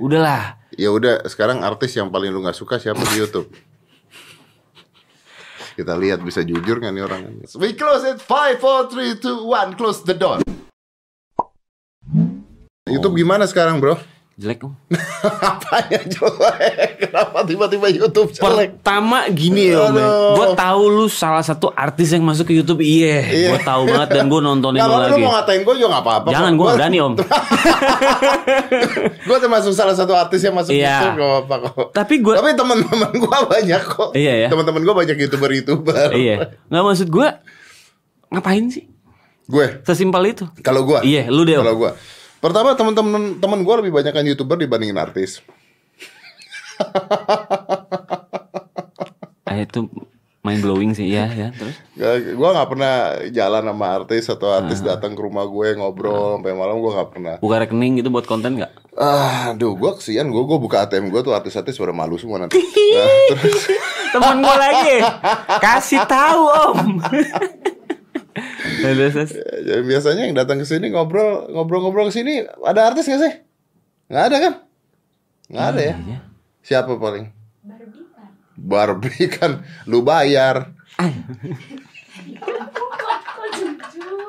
Udahlah. Ya udah, sekarang artis yang paling lu nggak suka siapa di YouTube? Kita lihat bisa jujur nggak nih orang? We close it. Five, four, three, two, one. Close the door. YouTube gimana sekarang, bro? Jelek om. Apanya jelek? Kenapa tiba-tiba YouTube jelek? Pertama gini ya om. Gue tahu lu salah satu artis yang masuk ke YouTube. Iya. Iya. Gue tahu banget dan gue nontonin Kalau lu lu lagi. mau ngatain gue juga nggak apa-apa. Jangan gue berani om. gue termasuk salah satu artis yang masuk Iya. YouTube gak apa kok. Tapi gue Tapi teman-teman gue banyak kok. Iya, ya. Teman-teman gue banyak youtuber-youtuber. Iya. Nggak maksud gue ngapain sih? Gue, Sesimpel itu. kalau gue. Iya, lu deh. Kalau gue. Pertama teman-teman teman gue lebih banyak kan youtuber dibandingin artis. Eh, itu mind blowing sih ya ya terus. Gue nggak pernah jalan sama artis atau artis Ah. datang ke rumah gue ngobrol sampai malam gue nggak pernah. Buka rekening gitu buat konten nggak? Ah, aduh, gue kesian gue gue buka ATM gue tuh artis-artis pada malu semua nanti. Nah, terus Temen gue lagi. Kasih tahu om. Terus, terus. ya, biasanya yang datang ke sini ngobrol ngobrol-ngobrol ke sini ada artis gak sih? Nggak ada kan? Nggak ada ya. Iya. Siapa paling? Barbie kan lu bayar.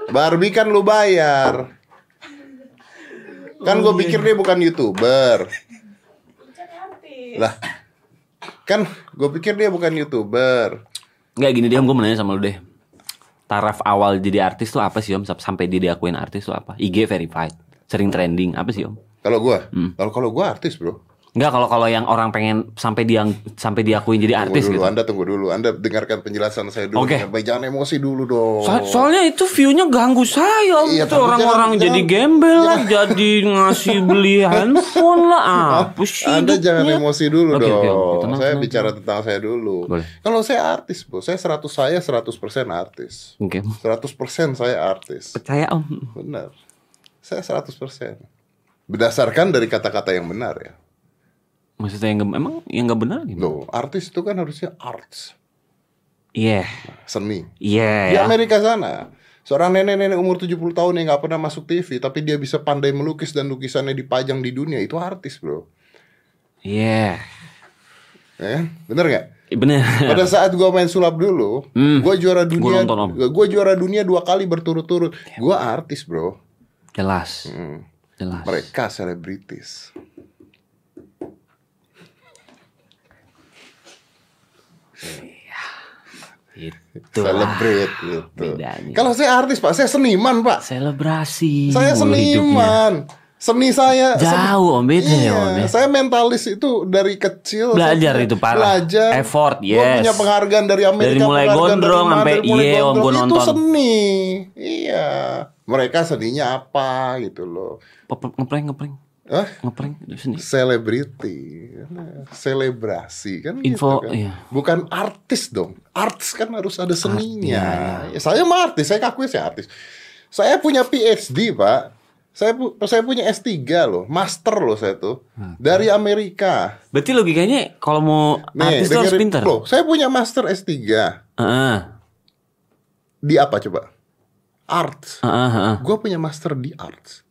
Barbie kan lu bayar. Kan gue pikir dia bukan youtuber. Lah, kan gue pikir dia bukan youtuber. Nggak gini dia gue mau nanya sama lu deh. Taraf awal jadi artis tuh apa sih om? Sampai dia diakuin artis tuh apa? IG verified, sering trending apa sih om? Kalau gue, Hmm. kalau kalau gue artis bro. Enggak kalau kalau yang orang pengen sampai dia sampai diakuin jadi Tunggu artis dulu, gitu. Anda tunggu dulu. Anda dengarkan penjelasan saya dulu. Oke. Baik, Jangan emosi dulu dong. So- soalnya itu view-nya ganggu saya. Iya, itu orang-orang jangan- jadi jangan- gembel lah, jadi ngasih beli handphone lah. Apa sih Anda jangan hidupnya? emosi dulu Oke, dong. oke, oke. Tenang, saya tenang, bicara tentang saya dulu. Boleh. Kalau saya artis, Bro. Saya 100 saya 100% artis. Oke, 100% saya artis. percaya om. Benar. Saya 100%. Berdasarkan dari kata-kata yang benar ya. Maksudnya yang emang yang nggak benar gitu? Loh, artis itu kan harusnya arts, Iya, seni. iya. Di ya. Amerika sana, seorang nenek-nenek umur 70 tahun yang nggak pernah masuk TV, tapi dia bisa pandai melukis dan lukisannya dipajang di dunia, itu artis, bro. Iya, Ya, kan? bener nggak? bener. Pada saat gua main sulap dulu, Hmm. gua juara dunia, gua juara dunia dua kali berturut-turut. Gua artis, bro. Jelas, Hmm. jelas. Mereka selebritis. Itu Celebrate gitu. bedanya. Kalau saya artis, Pak, saya seniman, Pak. selebrasi. Saya mulu hidupnya. seniman. Seni saya Jauh om beda ya Iya, om ya. saya mentalis itu dari kecil Belajar saya itu parah. Belajar Effort, Gua yes. punya penghargaan dari Amerika Dari mulai penghargaan gondrong dari sampai iya, Om, gondrong. gua Itu nonton. seni Iya Mereka seninya apa gitu loh Ngeprank ngeprank Hah? ngeprank seni. Selebriti Selebrasi kan Info, gitu kan. iya. Bukan artis dong Artis kan harus ada seninya iya. ya, Saya mah artis Saya akui saya artis Saya punya PhD pak saya, pu- saya punya S3 loh Master loh saya tuh Dari Amerika Berarti logikanya kalau mau Nih, artis harus pintar. Loh, saya punya master S3 Heeh. di apa coba? Arts. Heeh, heeh. Gue punya master di arts.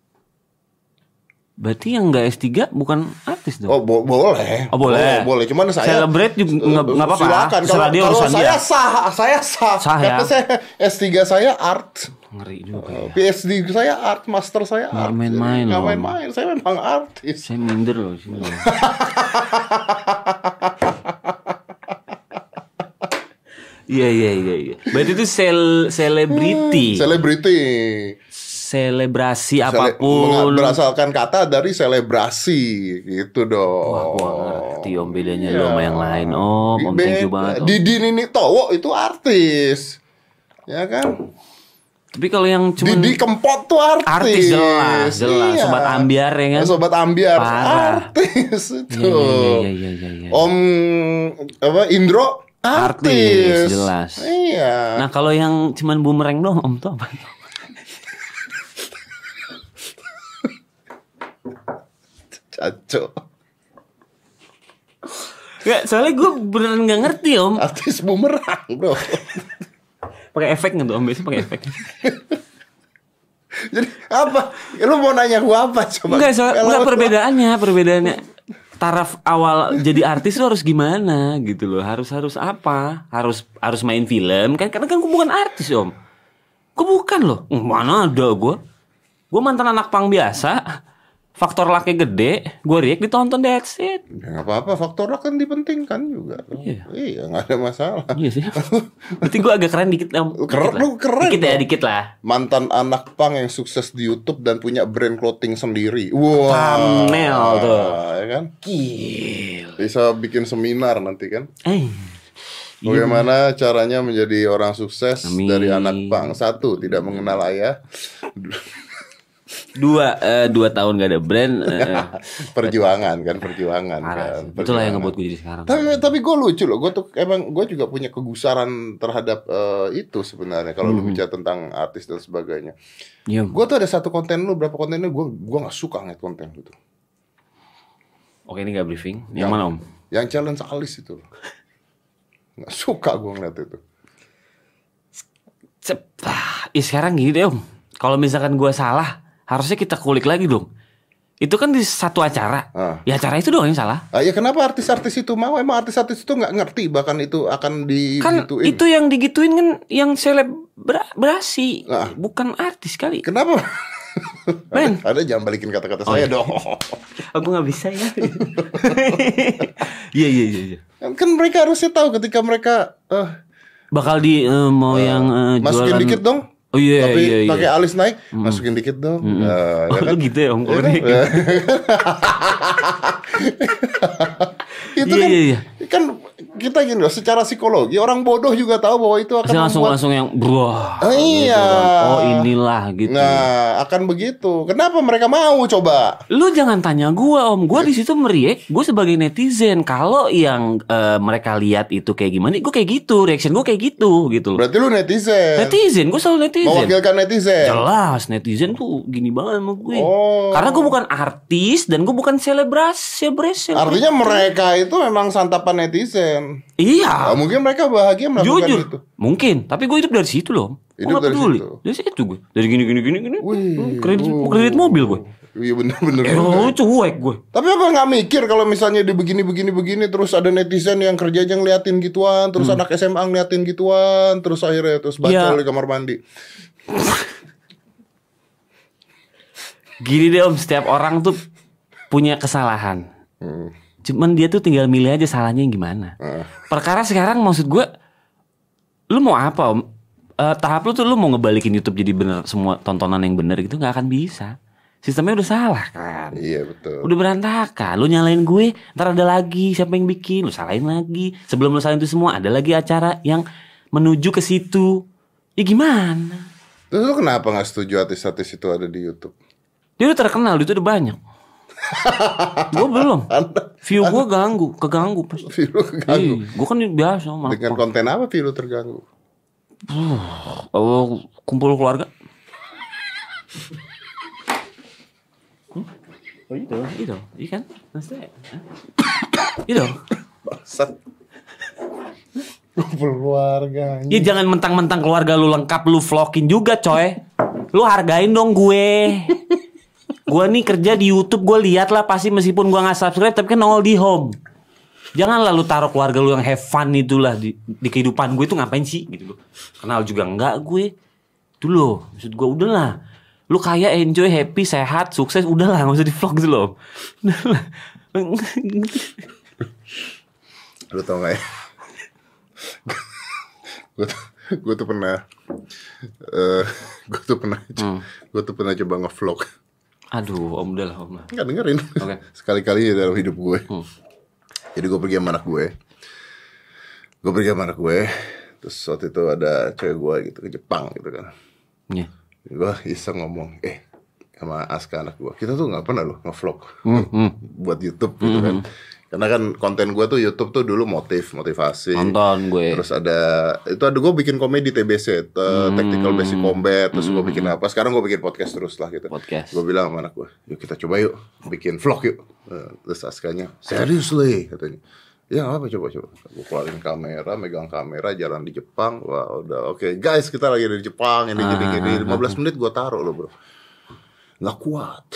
Berarti yang enggak S3 bukan artis dong. Oh, bo- boleh. Oh, boleh. boleh. Cuman saya Celebrate juga nggak nggak apa-apa. Silakan. Kalau, dia kalau saya dia. sah, saya sah. Sah ya? Karena saya S3 saya art. Ngeri juga. Oh, PhD saya art, master saya Nggak art. main-main Nggak loh. main-main. Saya memang artis. Saya minder loh sini. loh. Iya iya iya iya. Berarti itu sel selebriti. Selebriti. Selebrasi Sele- apa pun. berasalkan kata dari selebrasi gitu dong. Wah, gua ngerti om bedanya lu sama yang lain. Om, om thank you banget. Om. Didi Nini Towo itu artis. Ya kan? Tapi kalau yang cuma Didi Kempot tuh artis. Artis jelas, jelas. Sobat Ambiar ya kan? Sobat Ambiar Parah. artis itu. Iya, iya, iya, iya, iya, iya. Om apa Indro artis. Artis, jelas. Iya. Nah kalau yang cuman bumerang doang om tuh apa? Caco. Gak, soalnya gue beneran gak ngerti om. Artis bumerang, Bro. Pakai efek nggak tuh om? Biasanya pakai efek. Jadi apa? Lu mau nanya gua apa coba? Enggak, so, Kalau- enggak perbedaannya, perbedaannya taraf awal jadi artis tuh harus gimana gitu loh. Harus harus apa? Harus harus main film kan karena kan gue bukan artis, Om. Gue bukan loh. Mana ada gue? Gue mantan anak pang biasa. Faktor laki gede, gue riak ditonton that's it. Ya nggak apa-apa, faktor luck kan dipentingkan juga. Iya. Iya, nggak ada masalah. Iya sih. Berarti gue agak keren dikit. Dikit Keren, lah. lu keren Dikit ya, dikit lah. Mantan anak pang yang sukses di YouTube dan punya brand clothing sendiri. Wah. Thumbnail tuh. Ya kan? Gil. Bisa bikin seminar nanti kan. Eh. Bagaimana caranya menjadi orang sukses Amin. dari anak pang? Satu, tidak mengenal ayah. Dua, eh, dua tahun gak ada brand. eh, Perjuangan kan, perjuangan parah kan. Itulah yang ngebuat gue jadi sekarang. Tapi tapi gue lucu loh, gue tuh emang gue juga punya kegusaran terhadap eh, itu sebenarnya kalau lu Hmm. bicara tentang artis dan sebagainya. Iya. Gue tuh ada satu konten lu, berapa konten lu, gue gue nggak suka ngeliat konten gitu. Oke ini gak briefing. Yang mana om? Yang challenge alis itu, loh. nggak suka gue ngeliat itu. Cep. Ah, sekarang gini deh om. Kalau misalkan gue salah, harusnya kita kulik lagi dong. Itu kan di satu acara. Ah. Ya acara itu doang yang salah. Ah, ya kenapa artis-artis itu mau? Emang artis-artis itu nggak ngerti bahkan itu akan di Kan gituin. itu yang digituin kan yang selebrasi, Ah. bukan artis kali. Kenapa? Men. ada, ada jangan balikin kata-kata Oh, saya iya. dong. Aku nggak bisa ya. Iya iya iya. iya. kan mereka harusnya tahu ketika mereka eh, Bakal di eh, mau yang eh, masukin jualan. dikit dong. Oh iya Tapi iya iya. pakai alis naik, masukin dikit dong. Nah, Oh, ya kan? gitu ya om. Ya Kalau kan? itu Iya, kan iya, iya. kan kita gini loh, secara psikologi orang bodoh juga tahu bahwa itu akan Saya langsung membuat langsung yang wah. Ah, gitu iya. kan. Oh inilah gitu. Nah, akan begitu. Kenapa mereka mau coba? Lu jangan tanya gua om, gua di situ meriak, gua sebagai netizen. Kalau yang eh, mereka lihat itu kayak gimana, gua kayak gitu, reaction gua kayak gitu gitu. loh. Berarti lu netizen. Netizen, gua selalu netizen. Mewakilkan netizen. Jelas netizen tuh gini banget sama gue. Oh. Karena gue bukan artis dan gue bukan selebras, selebras. selebras. Artinya mereka itu memang santapan netizen. Iya. Nah, mungkin mereka bahagia melakukan Jujur, itu. mungkin. Tapi gue hidup dari situ loh. Hidup dari peduli. situ. Dari situ gue. Dari gini gini gini gini. Wih, kredit uh. kredit mobil gue. Iya bener-bener. Eh, oh, cuek gue. Tapi apa nggak mikir kalau misalnya di begini begini begini terus ada netizen yang kerjanya ngeliatin gituan, terus anak SMA ngeliatin gituan, terus akhirnya terus bacol Hmm. Iya. di kamar mandi. Gini deh om, setiap orang tuh punya kesalahan. Hmm. Cuman dia tuh tinggal milih aja salahnya yang gimana. Ah. Perkara sekarang maksud gue, lu mau apa om? Eh, tahap lu tuh lu mau ngebalikin YouTube jadi bener semua tontonan yang bener gitu nggak akan bisa. Sistemnya udah salah kan. Iya betul. Udah berantakan. Lu nyalain gue, ntar ada lagi siapa yang bikin, lu salahin lagi. Sebelum lu salahin itu semua ada lagi acara yang menuju ke situ. Ya gimana? Terus lu kenapa nggak setuju artis-artis itu ada di YouTube? Dia udah terkenal, dia tuh udah banyak. Gue belum. View gue ganggu, keganggu pas. View keganggu. Iya, gue kan biasa malah. Dengan konten apa view lu terganggu? Oh, kumpul keluarga. Hmm? Oh itu, itu, iya kan? Maksudnya, hah? itu. Bangsat. Kumpul keluarga. Ya jangan mentang-mentang keluarga lu lengkap lu vlogin juga coy. Lu hargain dong gue. Gue nih kerja di YouTube gue lihat lah pasti meskipun gue nggak subscribe tapi kan nongol di home. Jangan lalu taruh keluarga lu yang have fun itulah di, di kehidupan gue itu ngapain sih gitu loh. Kenal juga enggak gue. Itu loh, maksud gue udahlah. Lu kaya, enjoy, happy, sehat, sukses, udahlah nggak usah di vlog gitu loh. Lu tau gak ya? gue tuh, gue tuh pernah eh gue tuh pernah Hmm. gue tuh pernah coba ngevlog Aduh, om udah lah om. lah. nggak dengerin Oke. sekali-kali dalam hidup gue Hmm. jadi gue pergi sama anak gue gue pergi sama anak gue terus waktu itu ada cewek gue gitu ke Jepang gitu kan Iya. gue iseng ngomong eh sama Aska anak gue kita tuh nggak pernah loh ngevlog Hmm, hmm. buat YouTube gitu kan karena kan konten gue tuh YouTube tuh dulu motif motivasi Nonton gue. Terus ada itu ada gue bikin komedi TBC, te- Tactical Basic Combat, terus gue bikin apa? Sekarang gue bikin podcast terus lah gitu. Podcast. Gue bilang sama anak gue, yuk kita coba yuk bikin vlog yuk. Eh, Terus Askanya, seriously katanya. Ya apa coba coba. Gue keluarin kamera, megang kamera, jalan di Jepang. Wah udah oke guys kita lagi ada di Jepang ini gini gini. 15 menit gue taruh loh bro. nggak kuat.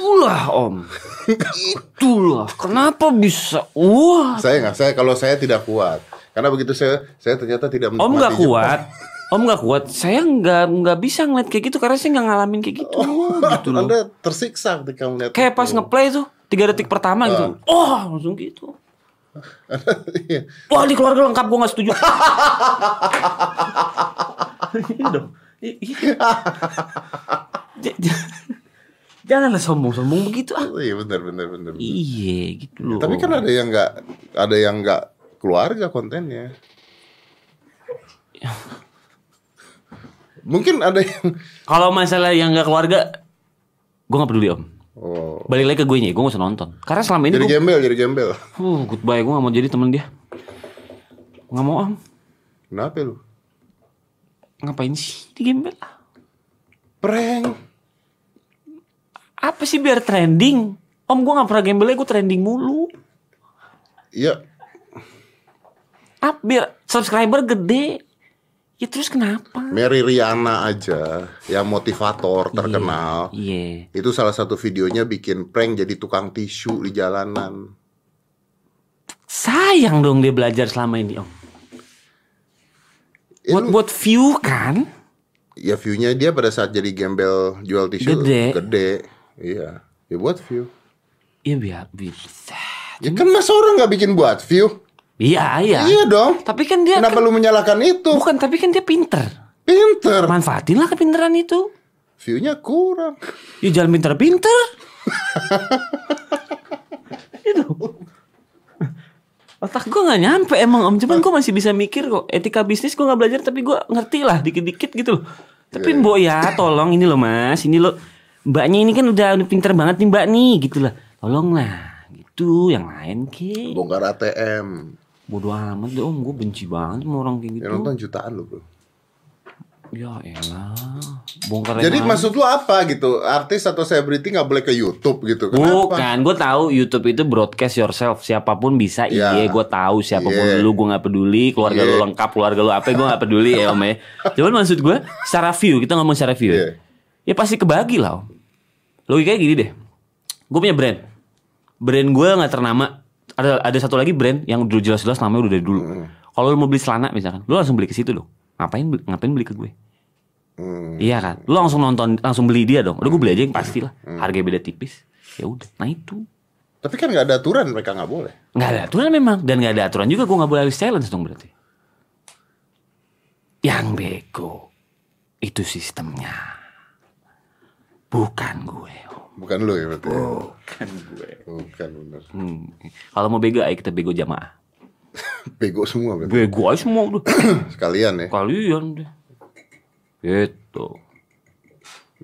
Itulah om. Itulah. Kenapa bisa? Wah. Saya nggak, saya kalau saya tidak kuat. Karena begitu saya, saya ternyata tidak Om nggak kuat. Om nggak kuat. Saya nggak nggak bisa ngeliat kayak gitu karena saya nggak ngalamin kayak gitu. gitu loh. Anda tersiksa ketika melihat Kayak itu. pas ngeplay tuh tiga detik pertama gitu. Oh langsung gitu. Iya. Wah di keluarga lengkap gue gak setuju. Iya dong. Janganlah sombong-sombong begitu ah. Oh, iya benar benar benar. Iya gitu loh. Tapi kan ada yang nggak ada yang nggak keluarga kontennya. Mungkin ada yang Kalau masalah yang gak keluarga, gue gak peduli om. oh Balik lagi ke gue nya, gue gak usah nonton. Karena selama ini jadi gue, gembel jadi gembel. uh, goodbye, gue gak mau jadi temen dia. Gak mau om. Kenapa lu? Ngapain sih di gembel? Prank. Apa sih biar trending? Om gue gak pernah gembelnya, gue trending mulu. Iya. Ah, biar subscriber gede. Ya terus kenapa? Mary Riana aja yang motivator terkenal. Iya. Itu salah satu videonya bikin prank jadi tukang tisu di jalanan. Sayang dong dia belajar selama ini om. Buat lu- buat view kan? ya view-nya dia pada saat jadi gembel jual tisu Gede. gede. Iya. Ya buat view. Iya biar bisa. Ya kan masa orang nggak bikin buat view? Iya iya. Iya dong. Tapi kan dia Kenapa kan- lu menyalahkan itu? bukan tapi kan dia pinter. Pinter. Manfaatin lah kepinteran itu. View-nya kurang. Ya jangan pinter-pinter. itu. Otak gue gak nyampe emang om Cuman gue masih bisa mikir kok Etika bisnis gue gak belajar Tapi gue ngerti lah dikit-dikit gitu loh Tapi mbok ya tolong ini loh mas Ini loh Mbaknya ini kan udah, udah pinter banget nih mbak nih Gitu lah Tolong lah Gitu yang lain ke Bongkar ATM. Bodoh amat deh om Gue benci banget sama orang kayak gitu Yang nonton jutaan lu bro. Ya elah Bongkar Jadi maksud lu apa gitu? Artis atau selebriti nggak boleh ke YouTube gitu? Kenapa? Bukan, gue tahu YouTube itu broadcast yourself. Siapa pun bisa. Ya. Iya, gue tahu siapa pun Iya. lu, gue nggak peduli. Keluarga Iya. lu lengkap, keluarga lu apa, gue nggak peduli ya om ya. Cuman maksud gue, secara view kita ngomong secara view. Iya. Ya, pasti kebagi lah om. Logikanya gini deh. Gue punya brand. Brand gue nggak ternama. Ada ada satu lagi brand yang dulu jelas-jelas namanya udah dari dulu. Hmm. Kalau lu mau beli celana misalkan, lu langsung beli ke situ dong. Ngapain beli- ngapain beli ke gue? Hmm. Iya kan, lu langsung nonton, langsung beli dia dong. Udah gue beli aja yang pasti lah. Hmm. Harganya beda tipis. Ya udah, nah itu. Tapi kan nggak ada aturan mereka nggak boleh. Nggak ada aturan memang dan nggak ada aturan juga gue nggak boleh habis challenge dong berarti. Yang bego itu sistemnya, bukan gue. Bukan lu ya berarti. ya? Bukan gue. Bukan bener. Hmm. Kalau mau bego, ayo kita bego jamaah. Bego semua berarti. Bego aja semua udah. Sekalian ya. Kalian deh. Gitu.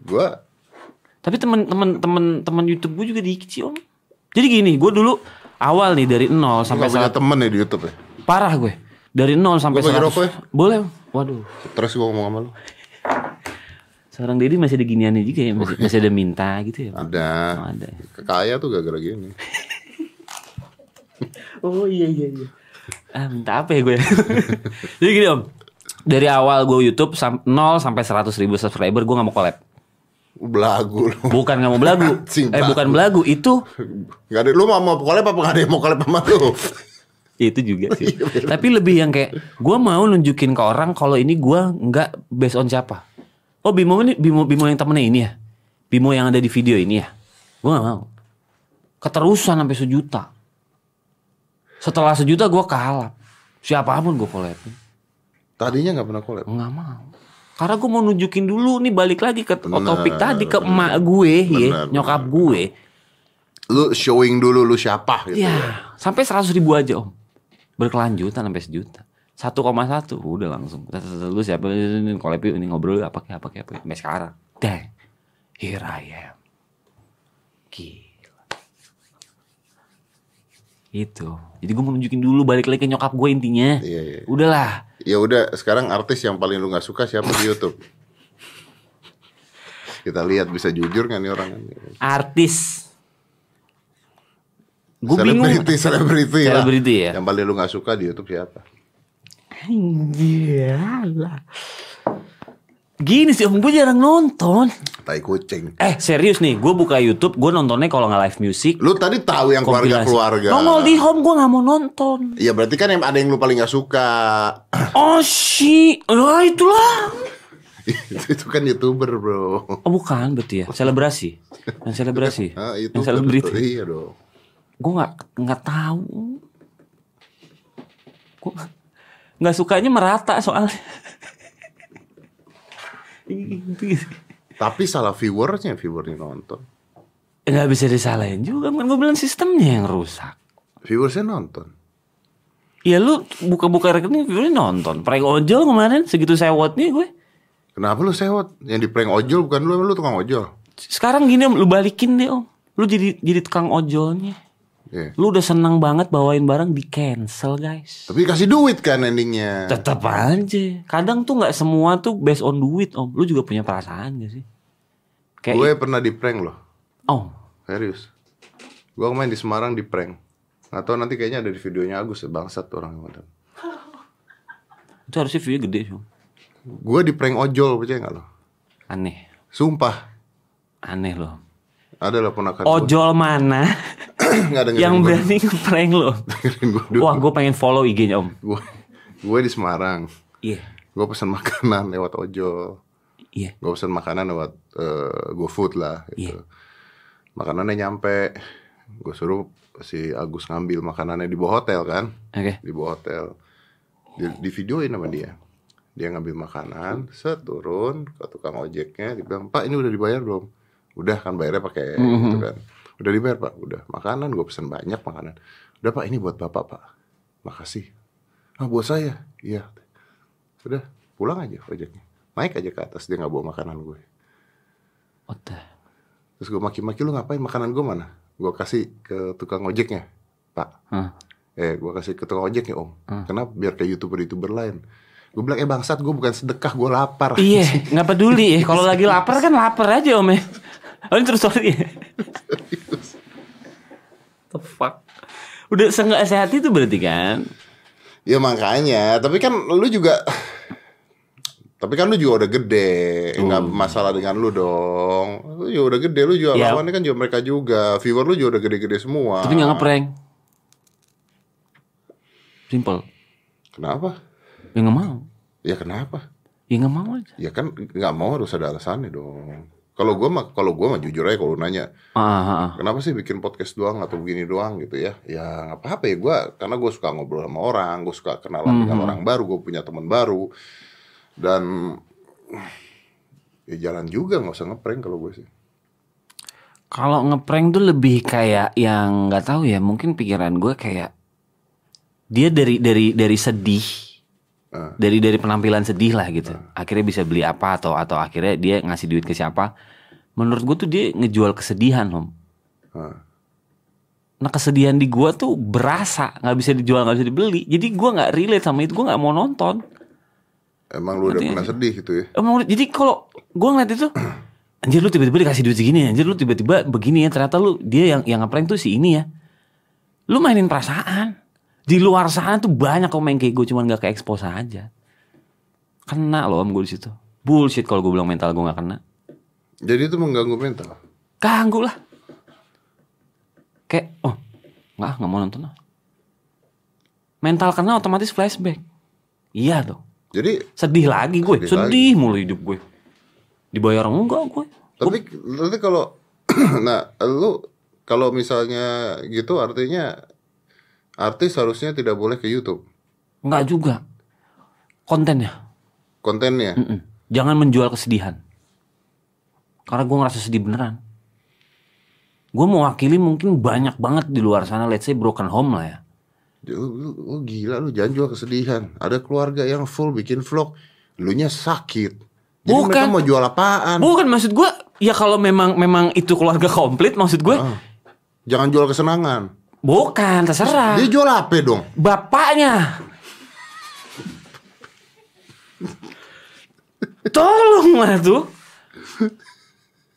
Gua Tapi teman-teman teman teman YouTube gue juga dikit sih om. Jadi gini, gue dulu awal nih dari nol sampai punya saat temen ya di YouTube ya. parah gue. Dari nol sampai Gua bagi 100. rokok ya? Boleh. Waduh. Terus gua ngomong sama lu. Seorang Dedi masih ada giniannya juga ya, masih, masih ada minta gitu ya. Pak? Ada. Oh, ada. Kaya tuh gara-gara gini. Oh iya iya iya. Ah minta apa ya gue? Jadi gini om, dari awal gue YouTube sam 0 sampai 100 ribu subscriber gue nggak mau collab. Belagu lu. Bukan nggak mau belagu. Eh bukan belagu. itu Gak ada lu mau mau collab apa gak ada yang mau collab sama lu? Itu juga sih. Tapi lebih yang kayak gue mau nunjukin ke orang kalau ini gue nggak based on siapa. Oh Bimo ini Bimo Bimo yang temennya ini ya. Bimo yang ada di video ini ya. Gue nggak mau. Keterusan sampai sejuta. Setelah sejuta gue kalah. Siapa pun gue collab. Tadinya gak pernah collab. Nggak mau. Karena gue mau nunjukin dulu nih balik lagi ke Benar, topik tadi ke emak gue ya, Benar, nyokap gue. Lu showing dulu lu siapa gitu. Ya, ya. sampai 100 ribu aja om. Berkelanjutan sampai sejuta. 1,1 udah langsung. Lu siapa ini yuk, ini ngobrol apa kayak apa kayak apa. Sampai sekarang. Dang. Here I am. Gila. Itu. Jadi gue mau nunjukin dulu balik lagi ke nyokap gue intinya. Iya, iya. Udahlah. Ya udah, sekarang artis yang paling lu nggak suka siapa di YouTube? Kita lihat bisa jujur nggak nih orang? Artis. Gue bingung. Selebriti. Selebriti ya? Yang paling lu nggak suka di YouTube siapa? Iyalah. Gini sih om, gue jarang nonton. Tai kucing. Eh serius nih, gue buka YouTube, gue nontonnya kalau nggak live music. Lu tadi tahu yang kompilasi. keluarga-keluarga. Nongol di home, gue nggak mau nonton. Iya berarti kan yang ada yang lu paling gak suka. Oh shit, wah itulah. itu, itu kan youtuber bro. Oh bukan berarti ya, selebrasi. Yang selebrasi. Ah, itu yang selebriti. Iya dong. Gue nggak nggak tahu. Gue nggak sukanya merata soalnya. Tapi salah viewersnya viewernya nonton. Nggak bisa disalahin juga kan gue bilang sistemnya yang rusak. Viewersnya nonton. Ya lu buka-buka rekening viewernya nonton. Prank ojol kemarin segitu sewotnya gue. Kenapa lu sewot? Yang di prank ojol bukan lu, lu tukang ojol. Sekarang gini om, lu balikin deh om. Lu jadi jadi tukang ojolnya. Iya. Lu udah senang banget bawain barang di cancel guys. Tapi kasih duit kan endingnya. Tetap aja. Kadang tuh nggak semua tuh based on duit om. Lu juga punya perasaan gak sih? Kayak Gue pernah di prank loh. oh Serius. Gue main di Semarang di prank. Atau nanti kayaknya ada di videonya Agus ya bangsat orang yang nonton. itu harusnya view gede sih. Om. Gue di prank ojol percaya gak lo? Aneh, Sumpah. aneh loh. Ada lah ponakan gue. Ojol mana Yang berani ngeprank lo? Wah, gue pengen follow IG-nya om. Gue, di Semarang. Iya, Gue pesan makanan lewat ojol. iya. Gue pesan makanan lewat eh, GoFood lah gitu. Iya. Makanannya nyampe. Gue suruh si Agus ngambil makanannya di bawah hotel kan. Oke. Di bawah hotel. Di, di videoin sama dia. Dia ngambil makanan, set turun ke tukang ojeknya, dia bilang, "Pak, ini udah dibayar belum?" Udah kan bayarnya pakai gitu kan. Udah dibayar, Pak. Udah. Makanan gue pesan banyak makanan. Udah, Pak, ini buat Bapak, Pak. Makasih. Ah, buat saya. Iya. Udah, pulang aja ojeknya. Naik aja ke atas dia nggak bawa makanan gue. The? Terus gue maki-maki lu ngapain makanan gue mana? Gue kasih ke tukang ojeknya, Pak. Hah? Eh, gue kasih ke tukang ojeknya om. Kenapa? Biar kayak youtuber-youtuber lain. Gue bilang, eh bangsat, gue bukan sedekah, gue lapar. Iya, nggak peduli ya. Kalau lagi lapar kan lapar aja om ya. Oh ini terus sorry. The fuck? Udah seenggak sehat itu berarti kan? Ya makanya, tapi kan lu juga tapi kan lu juga udah gede, nggak masalah dengan lu dong. Lu juga udah gede, lu juga Ya. lawannya kan juga mereka juga. Viewer lu juga udah gede-gede semua. Tapi nggak ngeprank. Simple. Kenapa? Ya nggak mau. Ya kenapa? Ya nggak mau aja. Ya kan nggak mau harus ada alasannya dong. Kalau gua mah kalau gua mah jujur aja kalau nanya, Ah, ah, kenapa sih bikin podcast doang atau begini doang gitu ya? Ya nggak apa-apa ya gua karena gue suka ngobrol sama orang, gue suka kenalan dengan orang baru, gue punya teman baru dan ya jalan juga nggak usah ngeprank kalau gue sih. Kalau ngeprank tuh lebih kayak yang nggak tahu ya. Mungkin pikiran gue kayak dia dari dari dari sedih. Ah. Dari dari penampilan sedih lah gitu. Akhirnya bisa beli apa atau atau akhirnya dia ngasih duit ke siapa. Menurut gue tuh dia ngejual kesedihan, Om. Ah. Nah kesedihan di gua tuh berasa nggak bisa dijual nggak bisa dibeli. Jadi gua nggak relate sama itu. Gua nggak mau nonton. Emang lu udah Ngerti pernah sedih gitu ya? Emang jadi kalau gua ngeliat itu, anjir lu tiba-tiba dikasih duit segini, anjir lu tiba-tiba begini ya. Ternyata lu dia yang yang ngeprank tuh si ini ya. Lu mainin perasaan. Di luar sana tuh banyak kok main kayak gue cuman gak ke expose aja. Kena loh om gue di situ. Bullshit kalau gue bilang mental gue gak kena. Jadi itu mengganggu mental. Ganggu lah. Kayak, oh, nggak, nggak mau nonton lah. Mental kena otomatis flashback. Iya tuh. Jadi Sedih lagi gue, Sedih sedih, mulu hidup gue. Dibayar enggak gue. tapi nanti kalau nah lu kalau misalnya gitu artinya artis harusnya tidak boleh ke YouTube Enggak juga. Kontennya. kontennya. Mm-mm. Jangan menjual kesedihan. Karena gue ngerasa sedih beneran. Gue mewakili mungkin banyak banget di luar sana, let's say broken home lah ya. Lu, lu, lu gila lu jangan jual kesedihan. Ada keluarga yang full bikin vlog, lu nya sakit. Jadi Bukan. mereka mau jual apaan? Bukan maksud gue, ya kalau memang memang itu keluarga komplit, maksud gue, Ah. Jangan jual kesenangan. Bukan terserah. Dia jual apa dong? Bapaknya. Tolong lah tuh.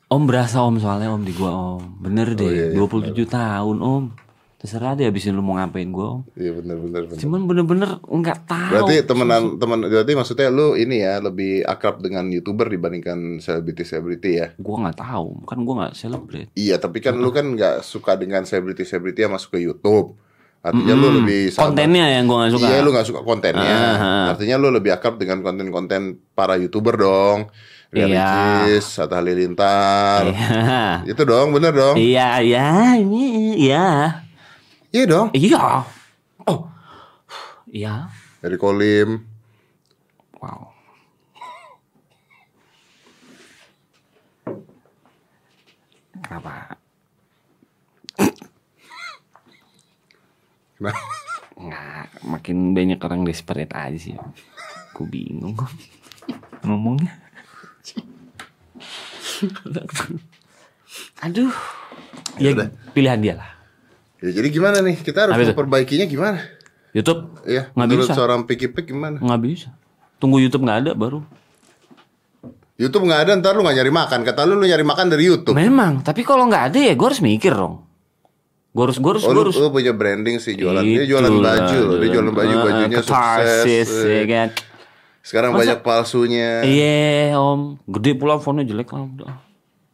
Om berasa om soalnya om di gua om. Bener deh, iya, iya, 27 tahun om. Terserah deh abisin lu mau ngapain gue om. Iya benar benar benar. Cuman bener-bener nggak tahu. Berarti temenan teman berarti maksudnya lu ini ya lebih akrab dengan youtuber dibandingkan selebriti selebriti ya. gue nggak tahu, kan gue nggak celebrate. Iya tapi kan lu kan nggak suka dengan selebriti selebriti yang masuk ke YouTube. Artinya lu lebih sabar- Kontennya yang gue nggak suka. Iya lu gak suka kontennya Ah. Artinya lu lebih akrab dengan konten-konten para youtuber dong Iya. Ricis, Atta Halilintar Iya. Itu dong bener dong Iya, iya, ini, iya, Iya dong iya. Oh, iya. Dari Kolim Wow. Kenapa? Kenapa? Nggak, makin banyak orang desperate aja sih. Gue bingung ngomongnya. Aduh. Ya, udah. pilihan dia lah. Ya jadi gimana nih Kita harus itu? memperbaikinya gimana YouTube Iya Nggak menurut bisa. seorang Piki Pik gimana nggak bisa. Tunggu YouTube nggak ada baru. YouTube gak ada ntar lu gak nyari makan Kata lu lu nyari makan dari YouTube Memang, tapi kalau nggak ada ya gue harus mikir dong. Gue harus, gue harus, Oh gue harus. lu punya branding sih jualan Dia jualan Itulah, baju loh Dia jualan baju Bajunya sukses ya eh. kan. Sekarang Masa- banyak palsunya Iya om, gede pula fontnya jelek lah.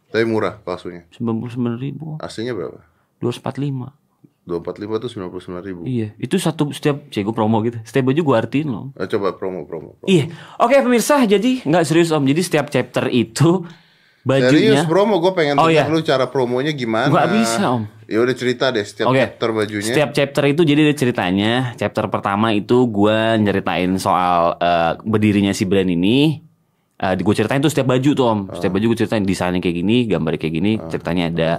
Tapi murah palsunya Sembilan puluh sembilan ribu, Aslinya berapa? dua empat lima. 245 tuh 99 ribu Iya, itu satu setiap, cek gue promo gitu. Setiap baju gue artiin loh. Eh, Coba promo promo, promo. Iya, oke pemirsa, jadi nggak serius om. Jadi setiap chapter itu bajunya Serius promo gue pengen Oh, iya. lu cara promonya gimana Nggak bisa, Om. Ya udah cerita deh setiap Oke. chapter bajunya Setiap chapter itu jadi ada ceritanya. Chapter pertama itu gua nyeritain soal eh, berdirinya si brand ini. Eh gue ceritain tuh setiap baju tuh om. Setiap baju gue ceritain desainnya kayak gini, gambarnya kayak gini, ceritanya ada.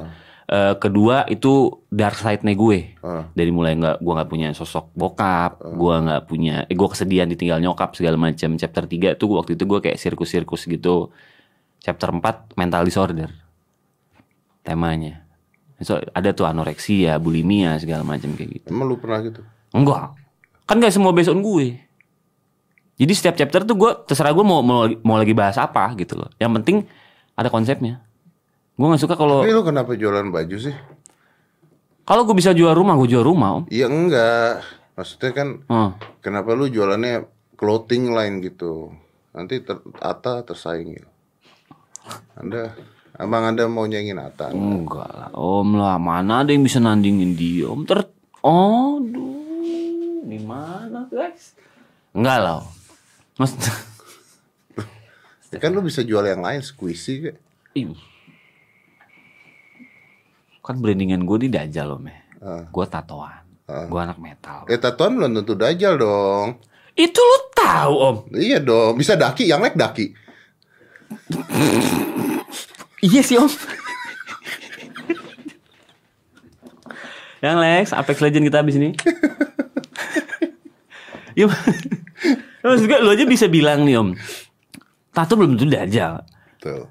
Eh, kedua itu dark side-nya gue. Ah. Dari mulai nggak gua nggak punya sosok bokap, gua nggak punya, eh, gue kesedihan ditinggal nyokap segala macam. Chapter 3 tuh waktu itu gue kayak sirkus-sirkus gitu. Chapter 4 mental disorder temanya. So, ada tuh anoreksia, bulimia segala macam kayak gitu. Emang lu pernah gitu? Enggak. Kan gak semua based on gue. Jadi setiap chapter tuh gue terserah gue mau mau, mau lagi bahas apa gitu loh. Yang penting ada konsepnya. Gue nggak suka kalau Tapi lu kenapa jualan baju sih? kalau gue bisa jual rumah gue jual rumah om. Iya enggak Maksudnya kan Hmm. Kenapa lu jualannya clothing line gitu Nanti ter, Ata tersaingi Anda Abang Anda mau nyanyiin Ata Enggak lah om lah mana ada yang bisa nandingin dia om ter oh duh gimana guys enggak lah om. mas ya Kan lu bisa jual yang lain Squishy kayak Ih. Kan brandingan gue di Dajjal om ya Ah. gue tatoan gue anak metal Eh tatoan belum tentu dajal dong itu lu tahu om Iya dong Bisa daki Yang like daki Iya sih om. Yang Lex, Apex Legend kita habis ini. ya, maksud gue lu aja bisa bilang nih om. Tato belum tentu dajal. Tuh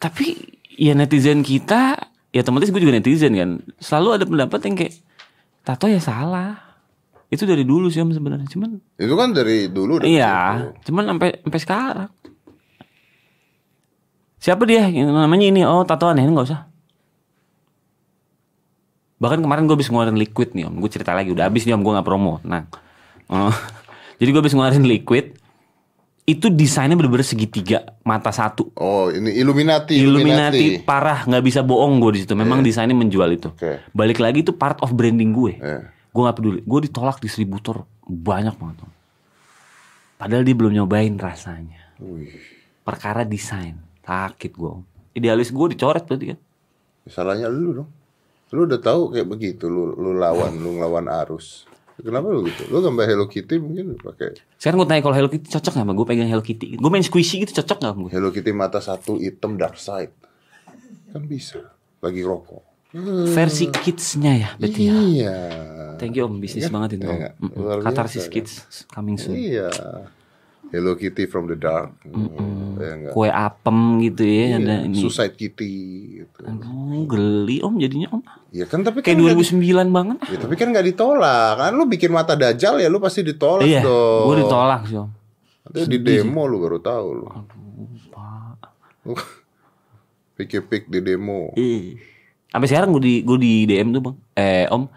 Tapi ya netizen kita, ya otomatis gue juga netizen kan. Selalu ada pendapat yang kayak tato ya salah. Itu dari dulu sih om sebenarnya. Cuman Itu kan dari dulu iya, begitu. cuman sampai sampai sekarang. Siapa dia? Yang namanya ini oh tatoan ya, ini nggak usah. Bahkan kemarin gue habis ngeluarin liquid nih om, gue cerita lagi udah habis nih om, gue nggak promo. Nah, oh, jadi gue habis ngeluarin liquid, itu desainnya bener-bener segitiga, mata satu, Oh ini Illuminati Illuminati parah, nggak bisa bohong gue di situ. Memang desainnya menjual itu. Oke. Balik lagi itu part of branding gue. Eh. Gue nggak peduli, gue ditolak distributor banyak banget. Padahal dia belum nyobain rasanya. Wih. Perkara desain, sakit gue. Idealis gue dicoret berarti kan. Salahnya lu dong Lu udah tahu kayak begitu Lu, lu lawan Lu ngelawan arus Kenapa lu gitu? Lu gambar Hello Kitty mungkin pakai Sekarang gue tanya kalau Hello Kitty cocok gak sama gue pegang Hello Kitty? Gue main squishy gitu cocok gak sama gue? Hello Kitty mata satu hitam dark side Kan bisa Lagi rokok Versi kidsnya ya berarti ya. Iya Thank you om, bisnis Iya, banget itu. iya Om. biasa, Catharsis kan? Kids coming soon. Iya Hello Kitty from the dark Ya enggak Kue apem gitu ya, ada Iya, ini. Suicide Kitty gitu. Aduh, geli om jadinya om. Ya kan tapi kan Kayak di- 2009 banget. Ya, tapi kan nggak ditolak kan lu bikin mata dajal ya lu pasti ditolak Iya, dong. gue ditolak sih om. Nanti di demo lu baru tahu lu. Pak. Pikir pik di demo. Ih. Sampai sekarang gue di gue di DM tuh bang. Eh om,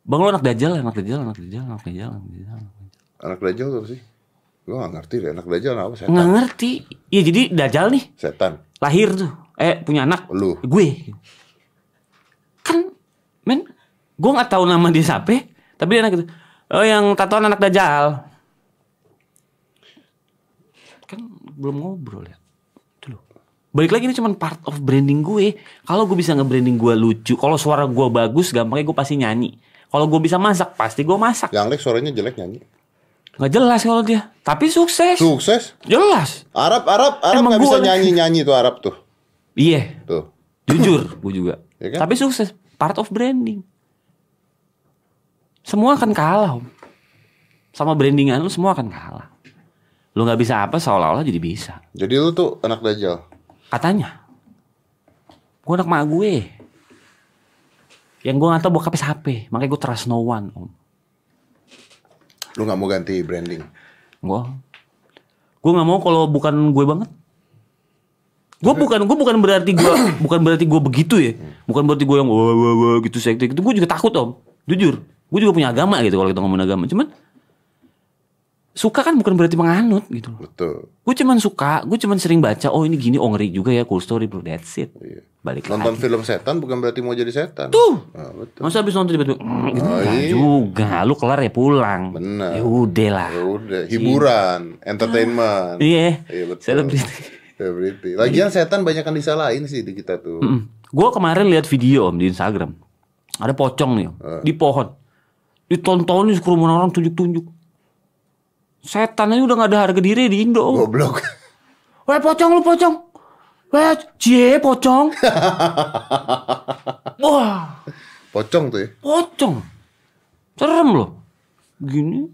Bang lu anak dajal, anak dajal, anak dajal, anak dajal, anak dajal. anak dajal. Tuh sih? Gue gak ngerti deh, anak dajal apa setan? Nggak ngerti. Iya jadi dajal nih Setan. lahir tuh, eh punya anak. Lu. Gue. Kan, men, gue nggak tahu nama dia siapa, tapi dia anak itu. Oh yang tatoan anak dajal. Kan belum ngobrol ya. Itu loh. Balik lagi ini cuma part of branding gue. Kalau gue bisa nge-branding gue lucu, kalau suara gue bagus, gampangnya gue pasti nyanyi. Kalau gue bisa masak, pasti gue masak. Yang Lex suaranya jelek nyanyi. Nggak jelas kalau dia, tapi sukses. Sukses. Jelas. Arab, Arab, Arab Emang gak bisa gua- nyanyi-nyanyi tuh Arab tuh. Iya, Tuh. jujur gue juga. Ya kan? Tapi sukses, part of branding. Semua akan kalah, Om. Sama brandingan lu semua akan kalah. Lu nggak bisa apa seolah-olah jadi bisa. Jadi lu tuh anak dajal. Katanya. Gue anak mak gue. Yang gue nggak tahu bokapnya siapa. Makanya gue trust no one, Om. Lu gak mau ganti branding. Gue gue nggak mau kalau bukan gue banget. Gue bukan gue bukan berarti gue bukan berarti gue begitu ya. Bukan berarti gue yang wah wah wah gitu sekte gitu. Gue juga takut om. Jujur. Gue juga punya agama gitu kalau kita ngomongin agama. Cuman suka kan bukan berarti menganut gitu. Betul. Gue cuman suka. Gue cuman sering baca. Oh ini gini. Oh ngeri juga ya. Cool story bro. That's it. Iya. Balik Nonton lagi. film setan bukan berarti mau jadi setan. Tuh. Ah, betul. Masa habis nonton tiba-tiba "Mm," gitu Oh, iya. juga. Lu kelar ya pulang. Benar. Ya udah lah. Ya udah, hiburan, entertainment. Iya. Iya betul. Selebriti. Selebriti. Lagian setan banyak yang disalahin sih di kita tuh. Gue kemarin lihat video om di Instagram. Ada pocong nih om, Eh. di pohon. Ditontonin sekerumunan orang tunjuk-tunjuk. Setan aja udah gak ada harga diri di Indo. Goblok. Weh pocong lu pocong. Weh cie pocong. Wah Pocong tuh ya. pocong. Serem loh. Gini.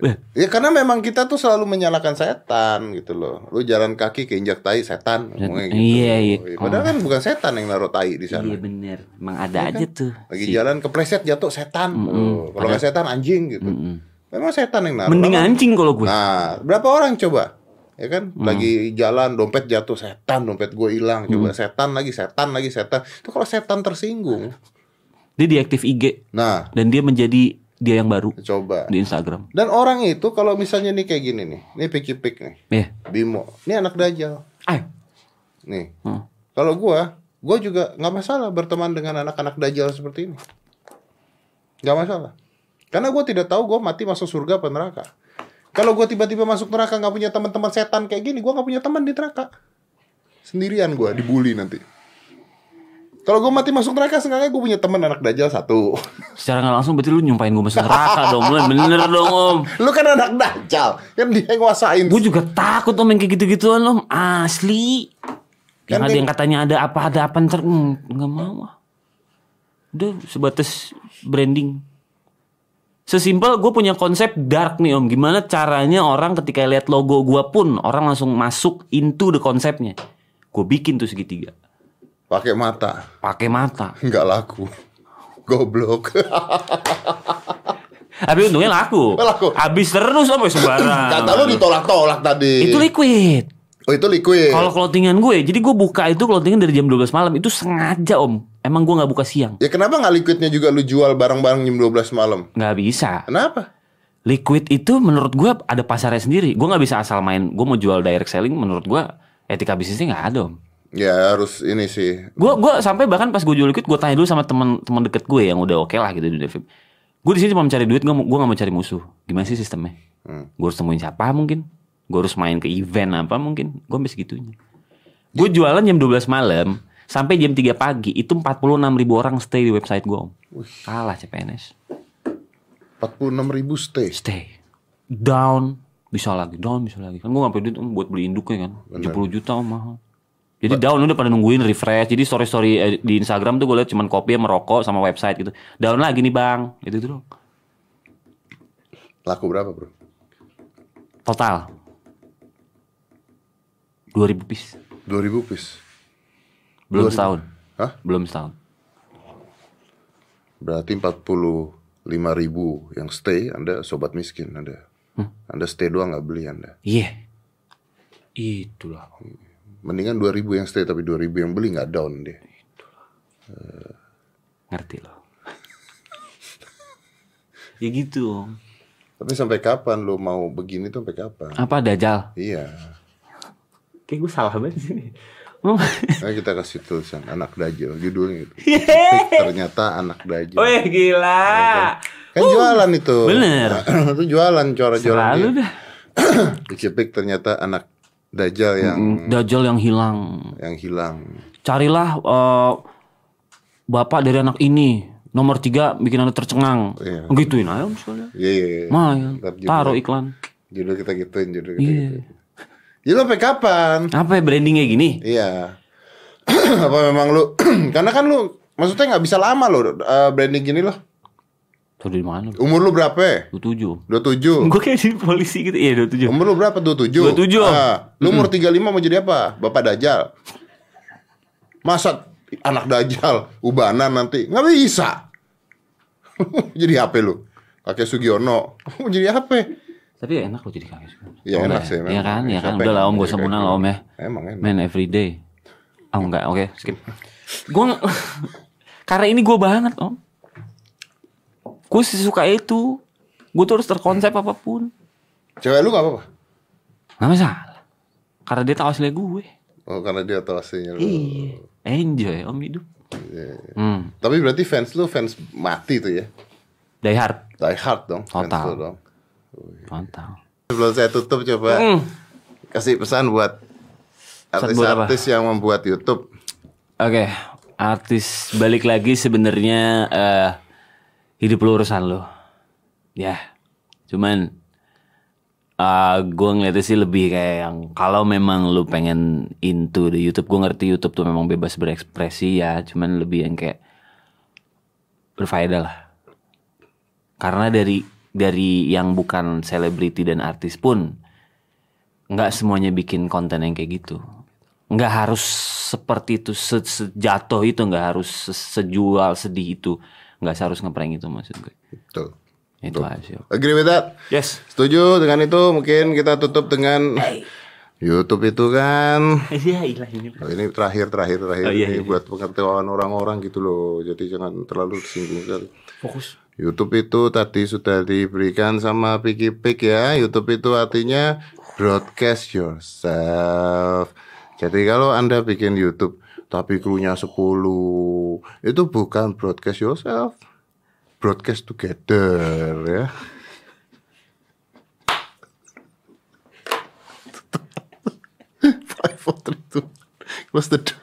Eh, Ya karena memang kita tuh selalu menyalahkan setan gitu loh. Lu jalan kaki keinjak tai setan gitu. Iya, iya. Padahal kan bukan setan yang naruh tai di sana. iya bener. Emang ada aja tuh. Lagi si- jalan kepleset jatuh setan. Oh, Kalau nggak setan anjing gitu. Memang setan yang naruh. Mending anjing kalau gue. Nah, berapa orang coba? Ya kan, Hmm. lagi jalan dompet jatuh setan, dompet gue hilang. Hmm. Coba setan lagi, setan lagi, setan. Itu kalau setan tersinggung. Dia diaktif IG. Nah, Dan dia menjadi dia yang baru coba. di Instagram. Dan orang itu kalau misalnya nih kayak gini nih, ini Piki Pik nih, Iya. Bimo, ini anak dajal. Ayo. Nih, Hmm. kalau gua, gua juga nggak masalah berteman dengan anak-anak dajal seperti ini. Nggak masalah. Karena gua tidak tahu gua mati masuk surga apa neraka. Kalau gua tiba-tiba masuk neraka nggak punya teman-teman setan kayak gini, gua nggak punya teman di neraka. Sendirian gua dibully nanti. Kalau gua mati masuk neraka, seenggaknya gua punya teman anak dajal satu. Secara nggak langsung berarti lu nyumpain gue masuk neraka dong. Lu bener dong om. Lu kan anak dajal, kan dia yang nguasain. Gue juga takut om yang kayak gitu-gituan om. Asli. Yang Kan ada dia- yang katanya ada apa ada apa ntar hmm, nggak mau ah. Udah sebatas branding. Sesimpel gue punya konsep dark nih om. Gimana caranya orang ketika lihat logo gue pun orang langsung masuk into the konsepnya. Gue bikin tuh segitiga. Pakai mata, Pakai mata. nggak laku. Goblok. Tapi untungnya laku. Laku. Habis terus om sembarang. Kata lu ditolak-tolak tadi. Itu liquid. Oh itu liquid. Kalau clothingan gue, jadi gue buka itu clothingan dari jam 12 malam itu sengaja om. Emang gue nggak buka siang, Ya kenapa nggak liquidnya juga lu jual barang-barang jam 12 malam? nggak bisa. Kenapa? Liquid itu menurut gue ada pasarnya sendiri. Gue nggak bisa asal main. Gue mau jual direct selling, menurut gue etika bisnisnya nggak ada om. Ya harus ini sih. Gue gua sampai bahkan pas gue jual liquid, gue tanya dulu sama teman-teman deket gue yang udah oke lah gitu di. Gue di sini cuma mencari duit, gue gue nggak mau cari musuh. Gimana sih sistemnya? Hmm. Gue harus temuin siapa mungkin? Gue harus main ke event apa mungkin? Gue sampai segitunya. Gue jualan jam 12 malam sampai jam 3 pagi itu 46 ribu orang stay di website gue om. Kalah CPNS. 46 ribu stay. Stay. Down bisa lagi, down bisa lagi. Kan gue nggak duit om buat beli induknya kan. 70 juta om mahal. Jadi down udah pada nungguin refresh. Jadi story story di Instagram tuh gue liat cuman kopi sama rokok sama website gitu. Down lagi nih bang. Itu tuh dong. Laku berapa bro? Total 2000 piece. 2000 piece. Belum setahun. Hah? Belum setahun. Berarti 45 ribu yang stay. Anda sobat miskin Anda. Anda stay doang nggak beli Anda. Iya. Itulah. Mendingan 2000 yang stay tapi 2000 yang beli nggak down dia. Ngerti loh. Ya gitu. Tapi sampai kapan lu mau begini tuh sampai kapan? Apa dajal? Iya. Kayak gue salah banget. Oh, Nah, kita kasih tulisan anak dajal judulnya gitu. Ternyata anak dajal. Wih gila. Kan jualan itu. Bener. itu jualan cara jualan Selalu dia. dah. Dicipik ternyata anak dajal yang Dajjal yang hilang. yang hilang. Carilah eh, bapak dari anak ini. Nomor tiga bikin anda tercengang. Iya. Gituin aja misalnya. Iya, iya. iya. Mah, taruh iklan. Judul kita gituin, judul kita Iya. gituin. Ya lu sampai kapan? Apa ya brandingnya gini? Iya. Apa memang lu karena kan lu maksudnya nggak bisa lama lo eh, branding gini loh. Tuh di mana? Umur lu berapa? Dua tujuh. 27. Gue kayak di polisi gitu. Iya dua tujuh. Umur lu berapa? 27. 27. Ah, lu umur 35 mau jadi apa? Bapak Dajjal. Masa anak Dajjal ubanan nanti? Nggak bisa. jadi apa lu? Kakek Sugiono. Mau jadi apa? Tapi enak loh jadi kakek suka. Iya, enak sih, ya? Iya kan, iya kan. Udah lah om, gak usah jadi munal kakek? om ya. Emang enak. Man every day. Oh enggak, oke skip. Gue karena ini gue banget om. Gue suka itu. Gue tuh harus terkonsep apa pun. Cewek lu gak apa-apa? Gak masalah. Karena dia tahu aslinya gue. Oh, karena dia tahu aslinya lu. Iya. Enjoy om hidup. Iya. Hmm. Tapi berarti fans lu fans mati tuh ya? Die hard. Die hard dong. fans Total. lu dong. Mantap. Sebelum saya tutup coba Hmm. kasih pesan buat artis-artis yang membuat YouTube. Oke, artis balik lagi sebenarnya eh hidup lu urusan lu. Ya, cuman eh gue ngeliatnya sih lebih kayak yang kalau memang lu pengen into the YouTube, gue ngerti YouTube tuh memang bebas berekspresi ya, cuman lebih yang kayak berfaedah lah. Karena dari dari yang bukan selebriti dan artis pun nggak semuanya bikin konten yang kayak gitu nggak harus seperti itu se- sejatuh itu nggak harus se- sejual sedih itu nggak seharus ngeprank itu maksud gue Tuh. itu aja sih. Agree with that? yes Setuju dengan itu? Mungkin kita tutup dengan YouTube itu kan iya iya ini Oh, ini terakhir terakhir terakhir Oh, iya, ini iya. buat pengetahuan orang-orang gitu loh. Jadi jangan terlalu disinggung sekali. fokus YouTube itu tadi sudah diberikan sama Piki Pik ya. YouTube itu artinya broadcast yourself. Jadi kalau Anda bikin YouTube tapi krunya 10 itu bukan broadcast yourself. Broadcast together ya. Five, four, three, two. Close the.